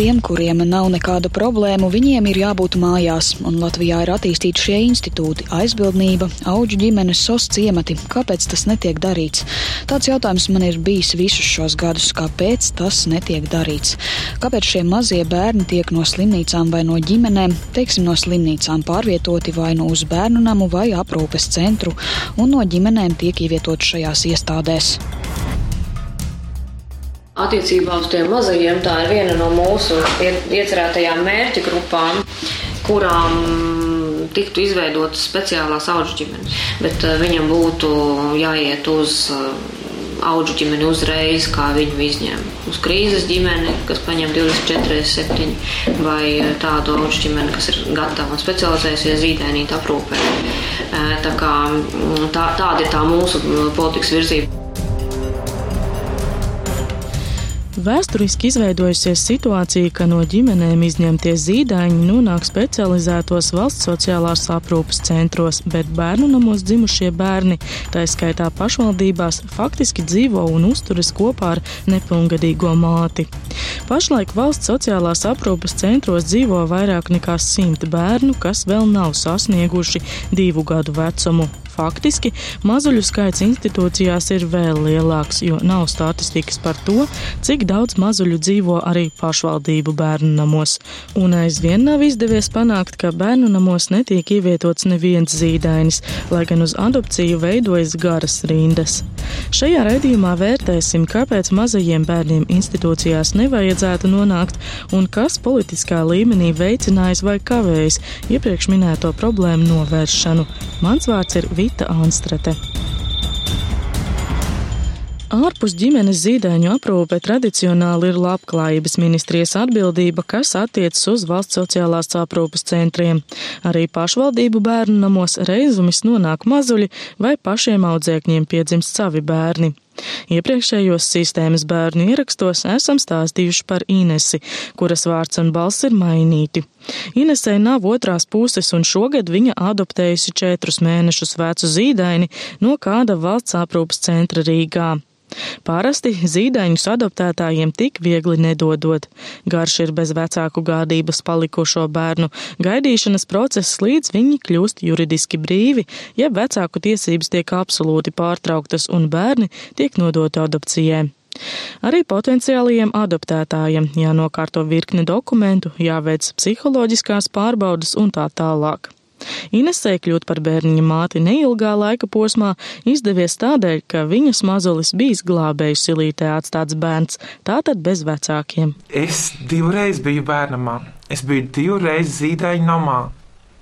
Tiem, kuriem nav nekādu problēmu, viņiem ir jābūt mājās, un Latvijā ir attīstīti šie institūti - aizbildnība, auģu ģimenes, sos ciemati. Kāpēc tas netiek darīts? Tāds jautājums man ir bijis visus šos gadus, kāpēc tas netiek darīts. Kāpēc šie mazie bērni tiek no slimnīcām vai no ģimenēm, teiksim, no slimnīcām pārvietoti vai nu uz bērnu namu vai aprūpes centru, un no ģimenēm tiek ievietoti šajās iestādēs. Attiecībā uz tiem mazajiem tā ir viena no mūsu iecerētajām mērķa grupām, kurām tiktu izveidotas speciālās augu ģimenes. Bet uh, viņam būtu jāiet uz uh, augu ģimeni uzreiz, kā viņu izņem. Uz krīzes ģimeni, kas paņem 24, 7, vai tādu augu ģimeni, kas ir gatava un specializējusies zīdainīt aprūpē. Tā kā, tā, tāda ir tā mūsu politikas virzība. Vēsturiski izveidojusies situācija, ka no ģimenēm izņemtie zīdaiņi nonāk specializētos valsts sociālās aprūpas centros, bet bērnu namos dzimušie bērni, tā skaitā pašvaldībās, faktiski dzīvo un uzturas kopā ar nepilngadīgo māti. Pašlaik valsts sociālās aprūpas centros dzīvo vairāk nekā simt bērnu, kas vēl nav sasnieguši divu gadu vecumu. Faktiski mazuļu skaits institūcijās ir vēl lielāks, jo nav statistikas par to, cik daudz mazuļu dzīvo arī pašvaldību bērnu namos. Un aizvien nav izdevies panākt, ka bērnu namos netiek ievietots neviens zīdainis, lai gan uz adopciju veidojas garas rindas. Šajā raidījumā vērtēsim, kāpēc mazajiem bērniem institūcijās nevajadzētu nonākt un kas politiskā līmenī veicinājis vai kavējis iepriekš minēto problēmu novēršanu. Mans vārds ir Vita. Rīta Anstrate. Ārpus ģimenes zīdaiņu aprūpe tradicionāli ir labklājības ministrijas atbildība, kas attiecas uz valsts sociālās aprūpes centriem. Arī pašvaldību bērnu namos reizumis nonāk mazuļi vai pašiem audzēkņiem piedzimst savi bērni. Iepriekšējos sistēmas bērnu ierakstos esam stāstījuši par Inesi, kuras vārds un balss ir mainīti. Inesai nav otrās puses, un šogad viņa adoptējusi četrus mēnešus vecu zīdaini no kāda valsts aprūpas centra Rīgā. Parasti zīdaiņus adoptētājiem tik viegli nedodot. Garš ir bez vecāku gādības palikušo bērnu gaidīšanas process, līdz viņi kļūst juridiski brīvi, ja vecāku tiesības tiek absolūti pārtrauktas un bērni tiek nodoti adopcijai. Arī potenciālajiem adoptētājiem jānokārto virkni dokumentu, jāveic psiholoģiskās pārbaudas un tā tālāk. Inesē kļūt par bērniņa māti neilgā laika posmā izdevies tādēļ, ka viņas mazulis bijis glābēju silītē atstāts bērns, tātad bez vecākiem. Es divreiz biju bērnamā, es biju divreiz zīdaiņu namā,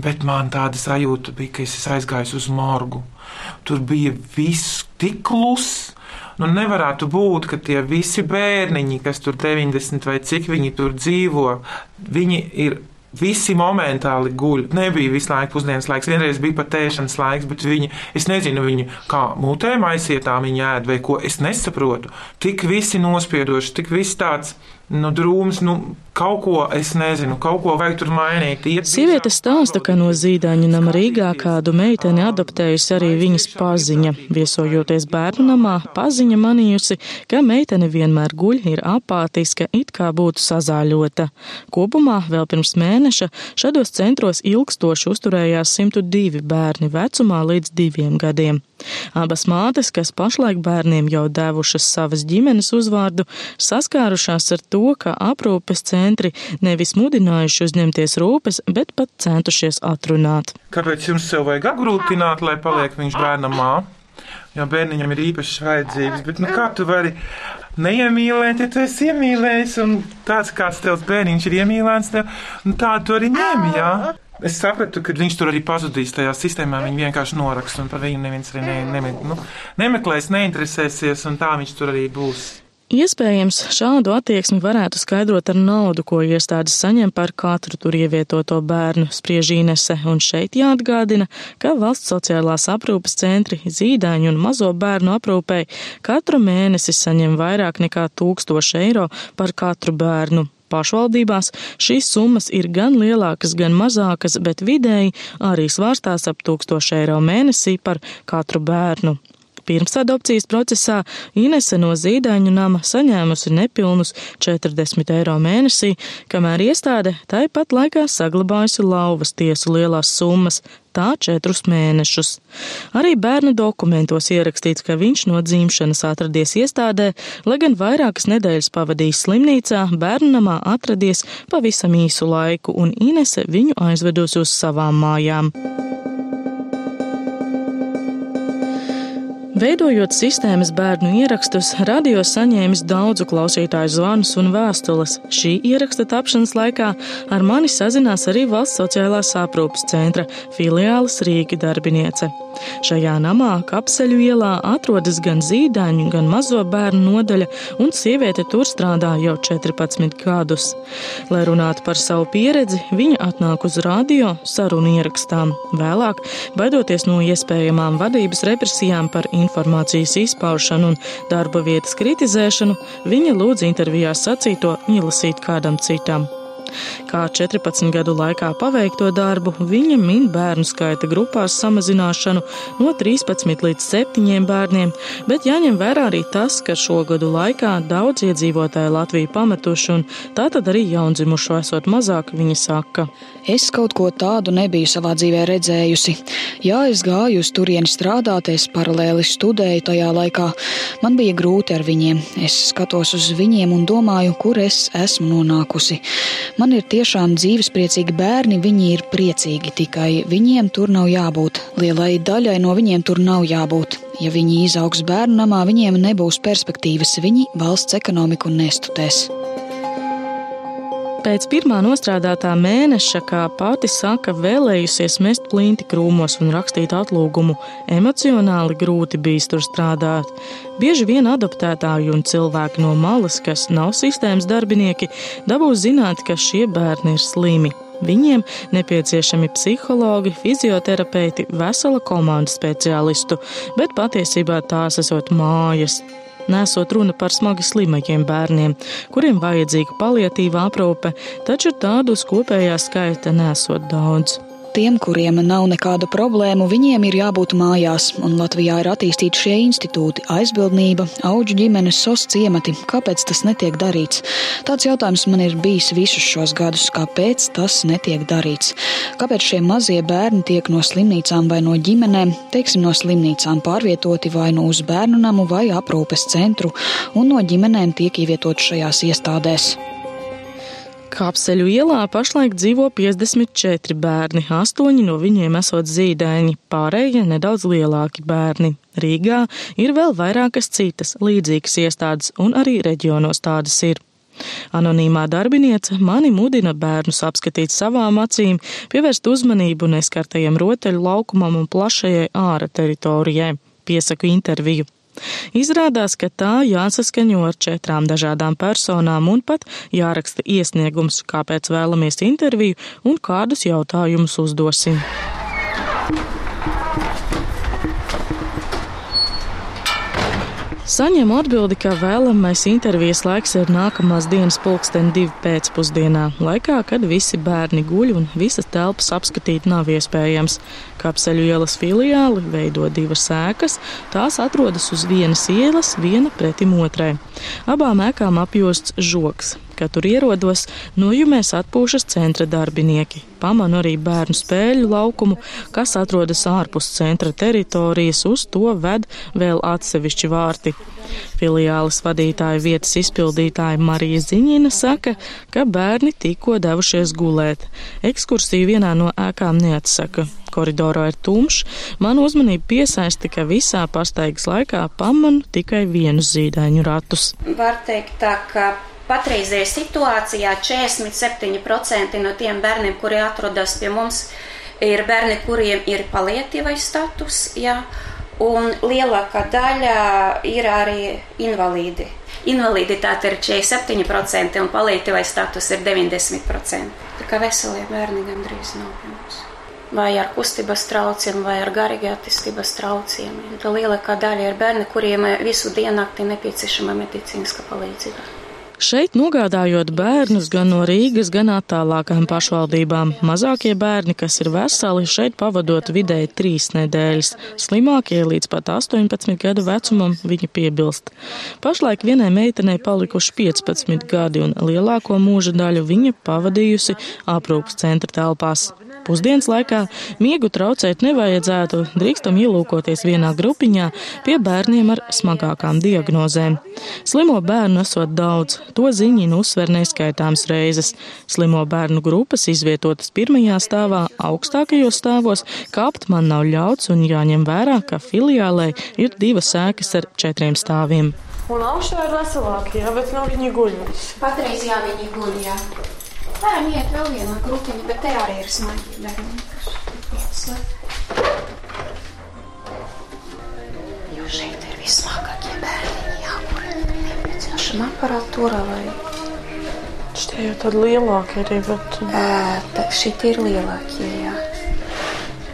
bet man tāda sajūta bija, ka es aizgāju uz morgu. Tur bija viss tik kluss. Nu, nevarētu būt, ka tie visi bērniņi, kas tur 90 vai cik viņi tur dzīvo, viņi ir Visi momentāli guļ. Nebija visu laiku pusdienas laiks. Vienreiz bija pat tēšanas laiks, bet viņi, es nezinu, viņi kā mutē maisietā viņi ēd vai ko. Es nesaprotu. Tik visi nospiedoši, tik viss tāds nu, drūms, nu, kaut ko, es nezinu, kaut ko vajag tur mainīt. Iet Sieviete stāsta, ka no zīdaiņu nama Rīgā kādu meiteni adoptējusi arī viņas paziņa. Viesojoties bērnu namā, paziņa manījusi, ka meitene vienmēr guļ, ir apātiska, it kā būtu sazāļota. Kopumā vēl pirms mēneša šādos centros ilgstoši uzturējās 102 bērni vecumā līdz diviem gadiem. Abas mātes, kas pašlaik bērniem jau devušas savas ģimenes uzvārdu, saskārušās ar to, ka aprūpes centri nevis mudinājuši uzņemties rūpes, bet pat centušies atrunāt. Kāpēc jums sev vajag apgrūtināt, lai paliek viņš bērnamā? Jo bērniņam ir īpašas vajadzības, bet nu, kā tu vari neiemīlēt, ja tu esi iemīlējis, un tāds kāds tevs bērniņš ir iemīlēts, tev, nu, tā tu arī ņem, jā. Es sapratu, ka viņš tur arī pazudīs tajā sistēmā. Viņi vienkārši noraksta, un par viņu neviens arī ne, ne, nu, nemeklēs, neinteresēsies, un tā viņš tur arī būs. Iespējams, šādu attieksmi varētu skaidrot ar naudu, ko iestādes saņem par katru tur ievietoto bērnu, spriež Inese, un šeit jāatgādina, ka valsts sociālās aprūpes centri zīdaiņu un mazo bērnu aprūpēji katru mēnesi saņem vairāk nekā 1000 eiro par katru bērnu. Pašvaldībās šīs summas ir gan lielākas, gan mazākas, bet vidēji arī svārstās ap 1000 eiro mēnesī par katru bērnu. Pirms adopcijas procesā Inese no zīdaiņu nama saņēmusi nepilnus 40 eiro mēnesī, kamēr iestāde tāpat laikā saglabājusi lauvas tiesu lielās summas, tā četrus mēnešus. Arī bērna dokumentos ierakstīts, ka viņš no dzimšanas atradies iestādē, lai gan vairākas nedēļas pavadījis slimnīcā, bērnamā atradies pavisam īsu laiku, un Inese viņu aizvedusi uz savām mājām. Veidojot sistēmas bērnu ierakstus, radio saņēmis daudzu klausītāju zvanus un vēstules. Šī ieraksta tapšanas laikā ar mani sazinās arī Valsts sociālās aprūpas centra filiāles Rīga darbiniece. Šajā namā, kapseļu ielā, atrodas gan zīdaiņu, gan mazo bērnu nodaļa, un sieviete tur strādā jau 14 gadus. Lai runātu par savu pieredzi, viņa atnāk uz radio sarunu ierakstām. Vēlāk, baidoties no iespējamām vadības represijām par informācijas izpaušanu un darba vietas kritizēšanu, viņa lūdz intervijā sacīto ielasīt kādam citam. Kā 14 gadu laikā paveikto darbu, viņa min bērnu skaita grupās samazināšanu no 13 līdz 7 bērniem, bet jāņem vērā arī tas, ka šo gadu laikā daudz iedzīvotāju Latviju pametuši un tātad arī jaundzimušo esot mazāk, viņa saka. Es kaut ko tādu nebiju savā dzīvē redzējusi. Jā, es gāju uz turieni strādāt, es paralēli studēju tajā laikā. Man bija grūti ar viņiem. Es skatos uz viņiem un domāju, kur es esmu nonākusi. Man ir tiešām dzīvespriecīgi bērni, viņi ir priecīgi, tikai viņiem tur nav jābūt. Lielai daļai no viņiem tur nav jābūt. Ja viņi izaugs bērnu namā, viņiem nebūs perspektīvas, viņi valsts ekonomiku nestutēs. Pēc pirmā nostrādātā mēneša, kā pati saka, vēlējusies mest plinti krūmos un rakstīt atlūgumu, emocionāli grūti bijis tur strādāt. Bieži vien adoptētāji un cilvēki no malas, kas nav sistēmas darbinieki, dabūs zināt, ka šie bērni ir slimi. Viņiem nepieciešami psihologi, fizioterapeiti, vesela komanda speciālistu, bet patiesībā tās esot mājas. Nesot runa par smagi slimajiem bērniem, kuriem vajadzīga paliatīva aprūpe, taču tādu uz kopējā skaita nesot daudz. Tiem, kuriem nav nekādu problēmu, viņiem ir jābūt mājās, un Latvijā ir attīstīti šie institūti - aizbildnība, auģu ģimenes, sos ciemati. Kāpēc tas netiek darīts? Tāds jautājums man ir bijis visus šos gadus, kāpēc tas netiek darīts. Kāpēc šie mazie bērni tiek no slimnīcām vai no ģimenēm, teiksim, no slimnīcām pārvietoti vai nu uz bērnu namu vai aprūpes centru, un no ģimenēm tiek ievietoti šajās iestādēs. Kapseļu ielā pašlaik dzīvo 54 bērni, astoņi no viņiem esot zīdaiņi, pārējie nedaudz lielāki bērni. Rīgā ir vēl vairākas citas līdzīgas iestādes, un arī reģionos tādas ir. Anonīmā darbiniece mani mudina bērnus apskatīt savām acīm, pievērst uzmanību neskartajam rotaļu laukumam un plašajai āra teritorijai. Piesaku interviju. Izrādās, ka tā jāsaskaņo ar četrām dažādām personām un pat jāraksta iesniegums, kāpēc vēlamies interviju un kādus jautājumus uzdosim. Saņemu atbildi, ka vēlamais intervijas laiks ir nākamās dienas pulksten divi pēcpusdienā, laikā, kad visi bērni guļ un visas telpas apskatīt nav iespējams. Kapseļu ielas filiāli veido divas ēkas, tās atrodas uz vienas ielas, viena pretim otrai. Abām ēkām apjosts žoks kad tur ierodos, nojumēs atpūšas centra darbinieki. Pamanu arī bērnu spēļu laukumu, kas atrodas ārpus centra teritorijas, uz to ved vēl atsevišķi vārti. Filiāles vadītāja vietas izpildītāja Marija Ziņina saka, ka bērni tikko devušies gulēt. Ekskursiju vienā no ēkām neatsaka. Koridorā ir tumšs, man uzmanību piesaista, ka visā pastaigas laikā pamanu tikai vienu zīdaiņu ratus. Var teikt tā, ka patreizējā situācijā 47% no tiem bērniem, kuri atrodas pie mums, ir bērni, kuriem ir palietīvais status, jā, un lielākā daļa ir arī invalīdi. Invaliditāte ir 47% un palietīvais status ir 90%. Tā kā veselie bērni gandrīz nav pie mums. Vai ar kustības traucējumiem, vai ar garīgā attīstības traucējumiem. Tā lielākā daļa ir bērni, kuriem visu diennakti nepieciešama medicīniska palīdzība. Šeit nogādājot bērnus gan no Rīgas, gan attālākām pašvaldībām. Mazākie bērni, kas ir veseli, šeit pavadot vidēji trīs nedēļas. Slimākie līdz pat 18 gadu vecumam viņi piebilst. Pašlaik vienai meitenei palikuši 15 gadi un lielāko mūža daļu viņa pavadījusi aprūpas centra telpās. Pusdienas laikā miegu traucēt nevajadzētu, drīkstam ielūkoties vienā grupiņā pie bērniem ar smagākām diagnozēm. Slimo bērnu esot daudz, to ziņina uzsver neskaitāms reizes. Slimo bērnu grupas izvietotas pirmajā stāvā, augstākajos stāvos, kāpt man nav ļauts un jāņem vērā, ka filiālē ir divas sēkas ar četriem stāviem. Un augšā ir veselākie, bet nu viņi guļ. Patreiz jā, viņi guļ, jā. Varam iet vēl vienā grupiņā, bet te arī ir smagi bērni. Jo šeit ir vismākākie bērni, jā, kur nepieciešama aparatūra vai... Šitie jau tādi lielāki arī, bet... Ā, šitie ir lielākie, jā.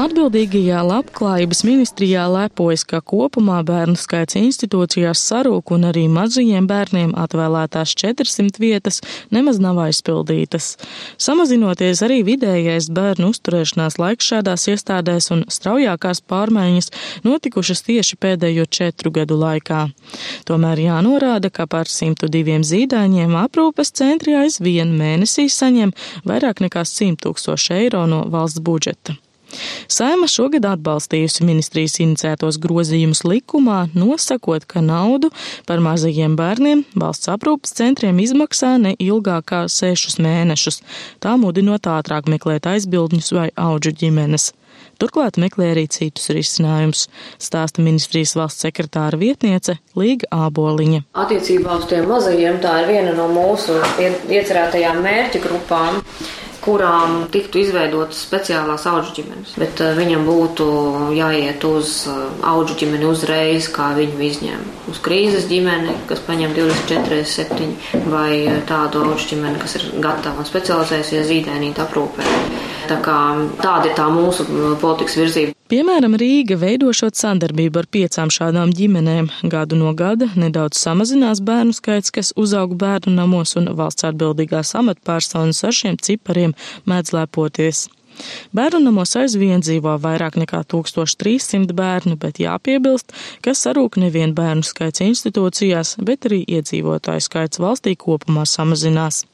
Atbildīgajā labklājības ministrijā lepojas, ka kopumā bērnu skaits institūcijās sarūk un arī mazajiem bērniem atvēlētās 400 vietas nemaz nav aizpildītas. Samazinoties arī vidējais bērnu uzturēšanās laiks šādās iestādēs un straujākās pārmaiņas notikušas tieši pēdējo četru gadu laikā. Tomēr jānorāda, ka par 102 zīdaiņiem aprūpes centri aizvien mēnesī saņem vairāk nekā 100 tūkstoši eiro no valsts budžeta. Saima šogad atbalstījusi ministrijas inicētos grozījumus likumā, nosakot, ka naudu par mazajiem bērniem valsts aprūpas centriem izmaksā ne ilgāk kā sešus mēnešus, tā mudinot ātrāk meklēt aizbildņus vai auģu ģimenes. Turklāt meklē arī citus risinājumus, stāsta ministrijas valsts sekretāra vietniece Līga Āboliņa. Attiecībā uz tiem mazajiem tā ir viena no mūsu iecerētajām mērķa grupām kurām tiktu izveidotas speciālās augu ģimenes. Bet uh, viņam būtu jāiet uz uh, augu ģimeni uzreiz, kā viņu izņem. Uz krīzes ģimeni, kas paņem 24, 7, vai uh, tādu augu ģimeni, kas ir gatava un specializējusies zīdainīt aprūpē. Tā kā tāda ir tā mūsu politikas virzība. Piemēram, Rīga veidošot sadarbību ar piecām šādām ģimenēm. Gadu no gada nedaudz samazinās bērnu skaits, kas uzaug bērnu namos, un valsts atbildīgās amatpersonas ar šiem cipariem mēdz lepoties. Bērnu namos aizvien dzīvo vairāk nekā 1300 bērnu, bet jāpiebilst, ka sarūk nevien bērnu skaits institūcijās, bet arī iedzīvotāju skaits valstī kopumā samazinās.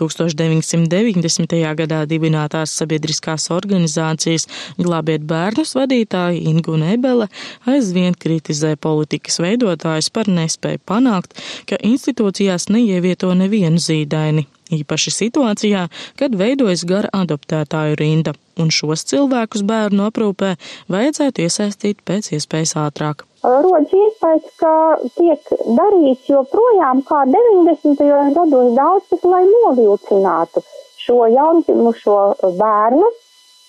1990. gadā dibinātās sabiedriskās organizācijas Glābiet bērnus vadītāja Ingu Nebele aizvien kritizē politikas veidotājus par nespēju panākt, ka institūcijās neievieto nevienu zīdaini, īpaši situācijā, kad veidojas gara adoptētāju rinda, un šos cilvēkus bērnu aprūpē vajadzētu iesaistīt pēc iespējas ātrāk rodas iespējas, ka tiek darīts joprojām kā 90. gados daudz kas, lai novilcinātu šo jaundzimušo bērnu,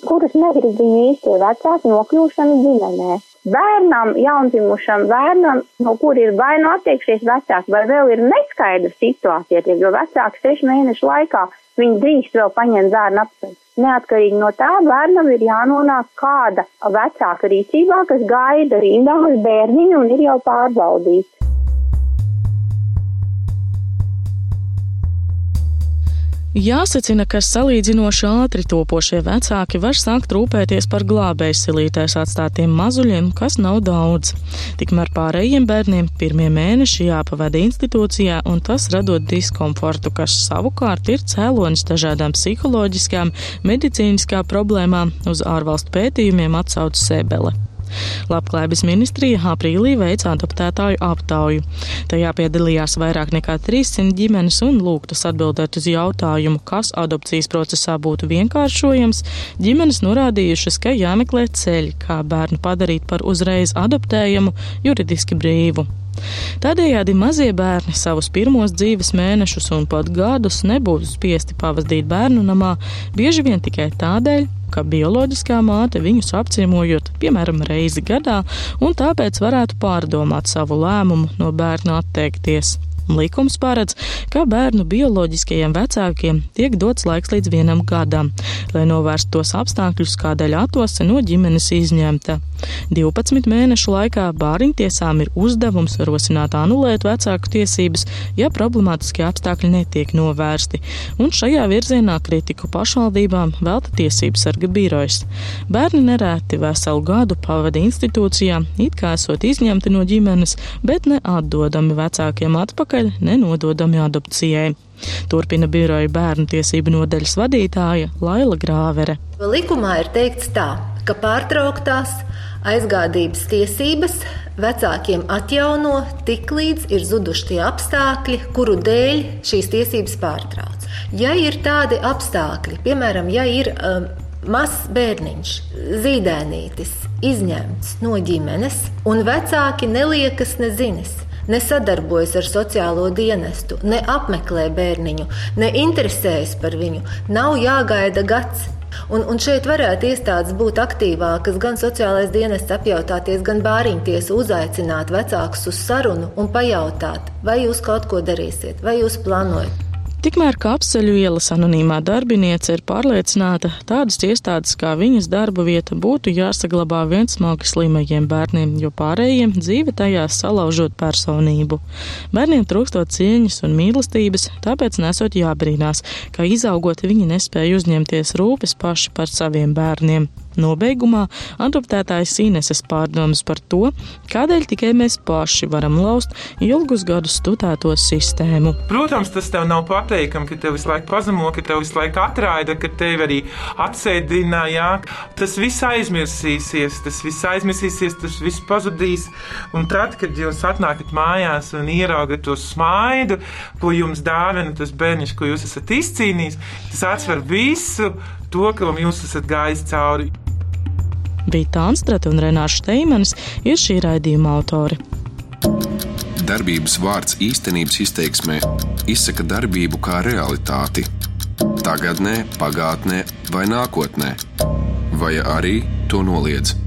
kurus negrib viņu īstie vecāki nokļūšanu ģimenē. Bērnam, jaundzimušam bērnam, no kur ir vai nu attiekšies vecāki, vai vēl ir neskaidra situācija, jo vecāks sešu mēnešu laikā viņi drīkst vēl paņemt bērnu apsveikt. Neatkarīgi no tā, bērnam ir jānonāk kāda vecāka rīcībā, kas gaida rindā uz bērniņu un ir jau pārbaudīts. Jāsacina, ka salīdzinoši ātri topošie vecāki var sākt rūpēties par glābējsilītēs atstātiem mazuļiem, kas nav daudz. Tikmēr pārējiem bērniem pirmie mēneši jāpavada institūcijā, un tas radot diskomfortu, kas savukārt ir cēlonis dažādām psiholoģiskām, medicīniskām problēmām uz ārvalstu pētījumiem atsauc Sebele. Labklājības ministrija aprīlī veica adoptētāju aptauju. Tajā piedalījās vairāk nekā 300 ģimenes un lūgtas atbildēt uz jautājumu, kas adopcijas procesā būtu vienkāršojams. Ģimenes norādījušas, ka jāmeklē ceļi, kā bērnu padarīt par uzreiz adoptējamu, juridiski brīvu. Tādējādi mazie bērni savus pirmos dzīves mēnešus un pat gadus nebūtu spiesti pavadīt bērnu namā, bieži vien tikai tādēļ, ka bioloģiskā māte viņus apciemojot, piemēram, reizi gadā, un tāpēc varētu pārdomāt savu lēmumu no bērna atteikties. Likums paredz, ka bērnu bioloģiskajiem vecākiem tiek dots laiks līdz vienam gadam, lai novērstu tos apstākļus, kādēļ atose no ģimenes izņemta. 12 mēnešu laikā bāriņtiesām ir uzdevums rosināt anulēt vecāku tiesības, ja problemātiskie apstākļi netiek novērsti, un šajā virzienā kritiku pašvaldībām velta tiesību sarga birojas. Bērni nereti veselu gadu pavada institūcijā, it kā esot izņemti no ģimenes, bet ne atdodami vecākiem atpakaļ, nenododami adopcijai. Turpina biroja bērnu tiesību nodaļas vadītāja Laila Grāvere. Likumā ir teikts tā, ka pārtrauktās aizgādības tiesības vecākiem atjauno tik līdz ir zuduši tie apstākļi, kuru dēļ šīs tiesības pārtrauc. Ja ir tādi apstākļi, piemēram, ja ir um, mazs bērniņš, zīdēnītis, izņemts no ģimenes, un vecāki neliekas nezinis, nesadarbojas ar sociālo dienestu, neapmeklē bērniņu, neinteresējas par viņu, nav jāgaida gads. Un, un šeit varētu iestādes būt aktīvākas, gan sociālais dienests apjautāties, gan bāriņtiesa uzaicināt vecākus uz sarunu un pajautāt, vai jūs kaut ko darīsiet, vai jūs plānojat. Tikmēr kapseļu ielas anonīmā darbiniece ir pārliecināta, tādas iestādes kā viņas darba vieta būtu jāsaglabā vien smagi slimajiem bērniem, jo pārējiem dzīve tajās salaužot personību. Bērniem trūkstot cieņas un mīlestības, tāpēc nesot jābrīnās, ka izaugot viņi nespēja uzņemties rūpes paši par saviem bērniem. Nobeigumā adoptētājs Ineses pārdomas par to, kādēļ tikai mēs paši varam laust ilgus gadus studēto sistēmu. Protams, tas tev nav pateikami, ka tev visu laiku pazemo, ka tev visu laiku atraida, ka tev arī atsēdina, jā. Tas viss aizmirsīsies, tas viss aizmirsīsies, tas viss pazudīs. Un tad, kad jūs atnākat mājās un ieraugat to smaidu, ko jums dāvina tas bērniņš, ko jūs esat izcīnījis, tas atsver visu to, kam jūs esat gājis cauri. Vita Anstrata un Renāša Steimanis ir šī raidījuma autori. Darbības vārds īstenības izteiksmē izsaka darbību kā realitāti. Tagatnē, pagātnē vai nākotnē, vai arī to noliedz.